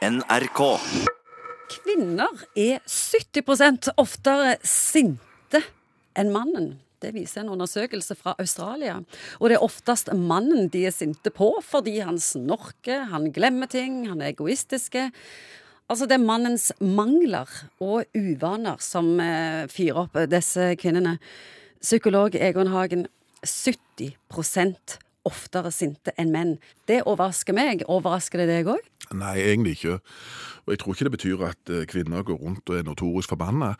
NRK. Kvinner er 70% oftere sinte enn mannen. Det viser en undersøkelse fra Australia. Og det er oftest mannen de er sinte på, fordi han snorker, han glemmer ting, han er egoistiske. Altså det er mannens mangler og uvaner som eh, fyrer opp disse kvinnene. Psykolog Egon Hagen, 70% oftere sinte enn menn. Det overrasker meg. Overrasker det deg òg? Nei, egentlig ikke. Og jeg tror ikke det betyr at eh, kvinner går rundt og er notorisk forbanna.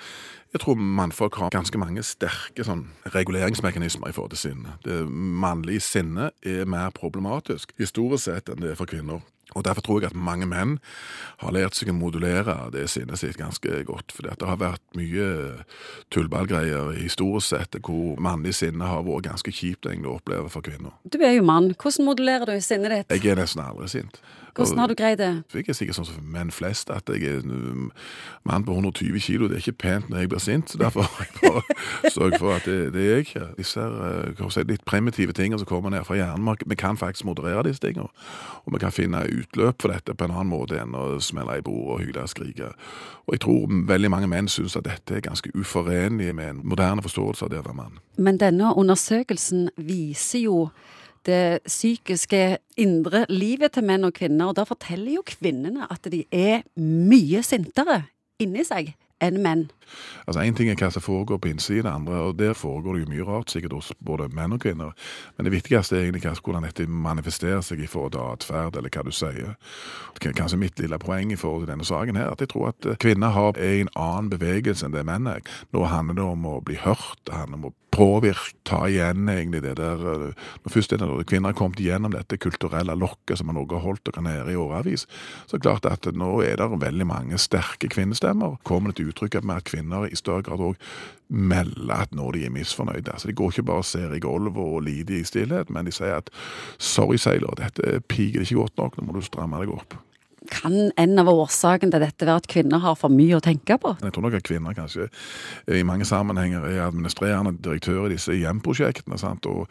Jeg tror mannfolk har ganske mange sterke sånn, reguleringsmekanismer i forhold til sinne. Det mannlige sinnet er mer problematisk historisk sett enn det er for kvinner. Og Derfor tror jeg at mange menn har lært seg å modulere det sinnet sitt ganske godt. For det har vært mye tullballgreier historisk sett hvor mannlig sinne har vært ganske kjipt egentlig å oppleve for kvinner. Du er jo mann. Hvordan modulerer du sinnet ditt? Jeg er nesten aldri sint. Hvordan har du greid det? Jeg er sikkert sånn som menn flest, at jeg er en mann på 120 kilo. Det er ikke pent når jeg blir sint, så derfor har jeg bare sørget for at det, det er jeg. Disse si, litt primitive tingene som kommer ned fra hjernen, vi kan faktisk moderere disse tingene. Og vi kan finne utløp for dette på en annen måte enn å smelle i bord og hyle og skrike. Og jeg tror veldig mange menn syns at dette er ganske uforenlig med en moderne forståelse av det å være mann. Men denne undersøkelsen viser jo det psykiske indre livet til menn og kvinner. Og da forteller jo kvinnene at de er mye sintere inni seg enn menn. Altså Én ting er hva som foregår på innsiden, andre, og der foregår det jo mye rart, sikkert hos både menn og kvinner. Men det viktigste er egentlig hvordan dette manifesterer seg i forhold til atferd, eller hva du sier. Kanskje mitt lille poeng i forhold til denne saken her, at jeg tror at kvinner har en annen bevegelse enn det menn er. Nå handler det om å bli hørt, det handler om å påvirke, ta igjen egentlig det der eh, Når først er det kvinner har kommet igjennom dette kulturelle lokket som har holdt dere nede i årevis, så er det klart at nå er det veldig mange sterke kvinnestemmer. Kommer det til uttrykk med at kvinner i større grad òg melder at nå de er misfornøyde. Altså De går ikke bare og ser i gulvet og lider i stillhet, men de sier at sorry, Sailor, dette piker ikke godt nok, nå må du stramme deg opp. Kan en av årsakene til dette være at kvinner har for mye å tenke på? Jeg tror nok at kvinner kanskje i mange sammenhenger er administrerende direktør i disse hjemprosjektene. sant? Og,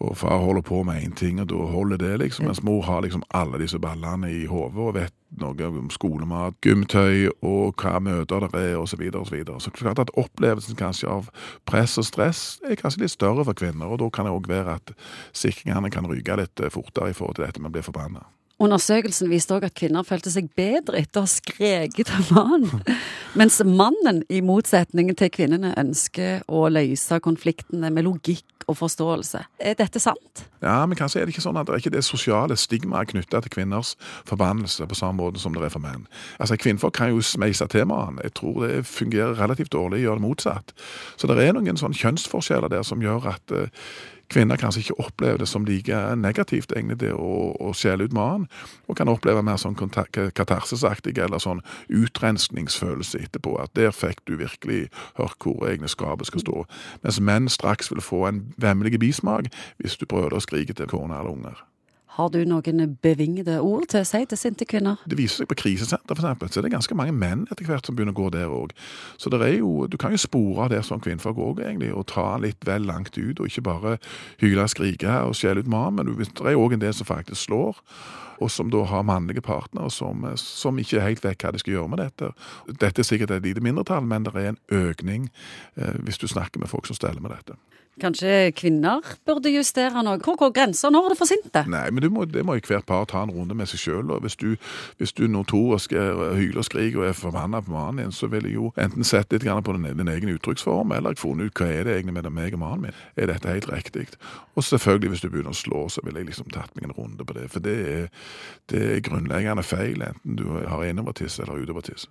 og far holder på med én ting, og da holder det, liksom. Mens mor har liksom alle disse ballene i hodet og vet noe om skolemat, gymtøy og hva møter det er, osv. Så, videre, og så, så klart at Opplevelsen kanskje av press og stress er kanskje litt større for kvinner, og da kan det òg være at sikringene kan ryke litt fortere i forhold til dette med å bli forbanna. Undersøkelsen viste òg at kvinner følte seg bedre etter å ha skreket av mannen, mens mannen, i motsetning til kvinnene, ønsker å løse konfliktene med logikk og forståelse. Er dette sant? Ja, men kanskje er det ikke sånn at det ikke det sosiale stigmaet knytta til kvinners forbannelse på samme måte som det er for menn. Altså, Kvinnfolk kan jo smeise til mannen. Jeg tror det fungerer relativt dårlig å gjøre det motsatt. Så det er noen sånn kjønnsforskjeller der som gjør at uh, kvinner kanskje ikke opplever det som like negativt, egentlig, det å, å skjele ut mannen, og kan oppleve mer sånn katarsisaktig eller sånn utrenskningsfølelse etterpå. At der fikk du virkelig hørt hvor egne skapet skal stå. Mens menn straks vil få en vemmelig bismak hvis du prøver å skrike til kone eller unger. Har du noen bevingede ord til å si til sinte kvinner? Det viser seg på krisesenter, eksempel, så det er ganske mange menn etter hvert som begynner å gå der òg. Så det jo, du kan jo spore der som kvinnfolk òg, egentlig, og ta litt vel langt ut. Og ikke bare hyle, og skrike og skjelle ut mannen, men det er òg en del som faktisk slår. Og som da har mannlige partnere som, som ikke helt vet hva de skal gjøre med dette. Dette er sikkert et lite mindretall, men det er en økning eh, hvis du snakker med folk som steller med dette. Kanskje kvinner burde justere noe? Hvor går grensa? Når er det for sinte? Nei, men det må, det må hvert par ta en runde med seg sjøl. Hvis du, hvis du notorisk hyler og skriker og er forbanna på mannen din, så vil jeg jo enten sett litt på din, din egen uttrykksform, eller funnet ut hva er det egentlig med meg og mannen min. Er dette helt riktig? Og selvfølgelig, hvis du begynner å slå, så vil jeg liksom tatt meg en runde på det. For det er, det er grunnleggende feil, enten du har innovertiss eller utovertiss.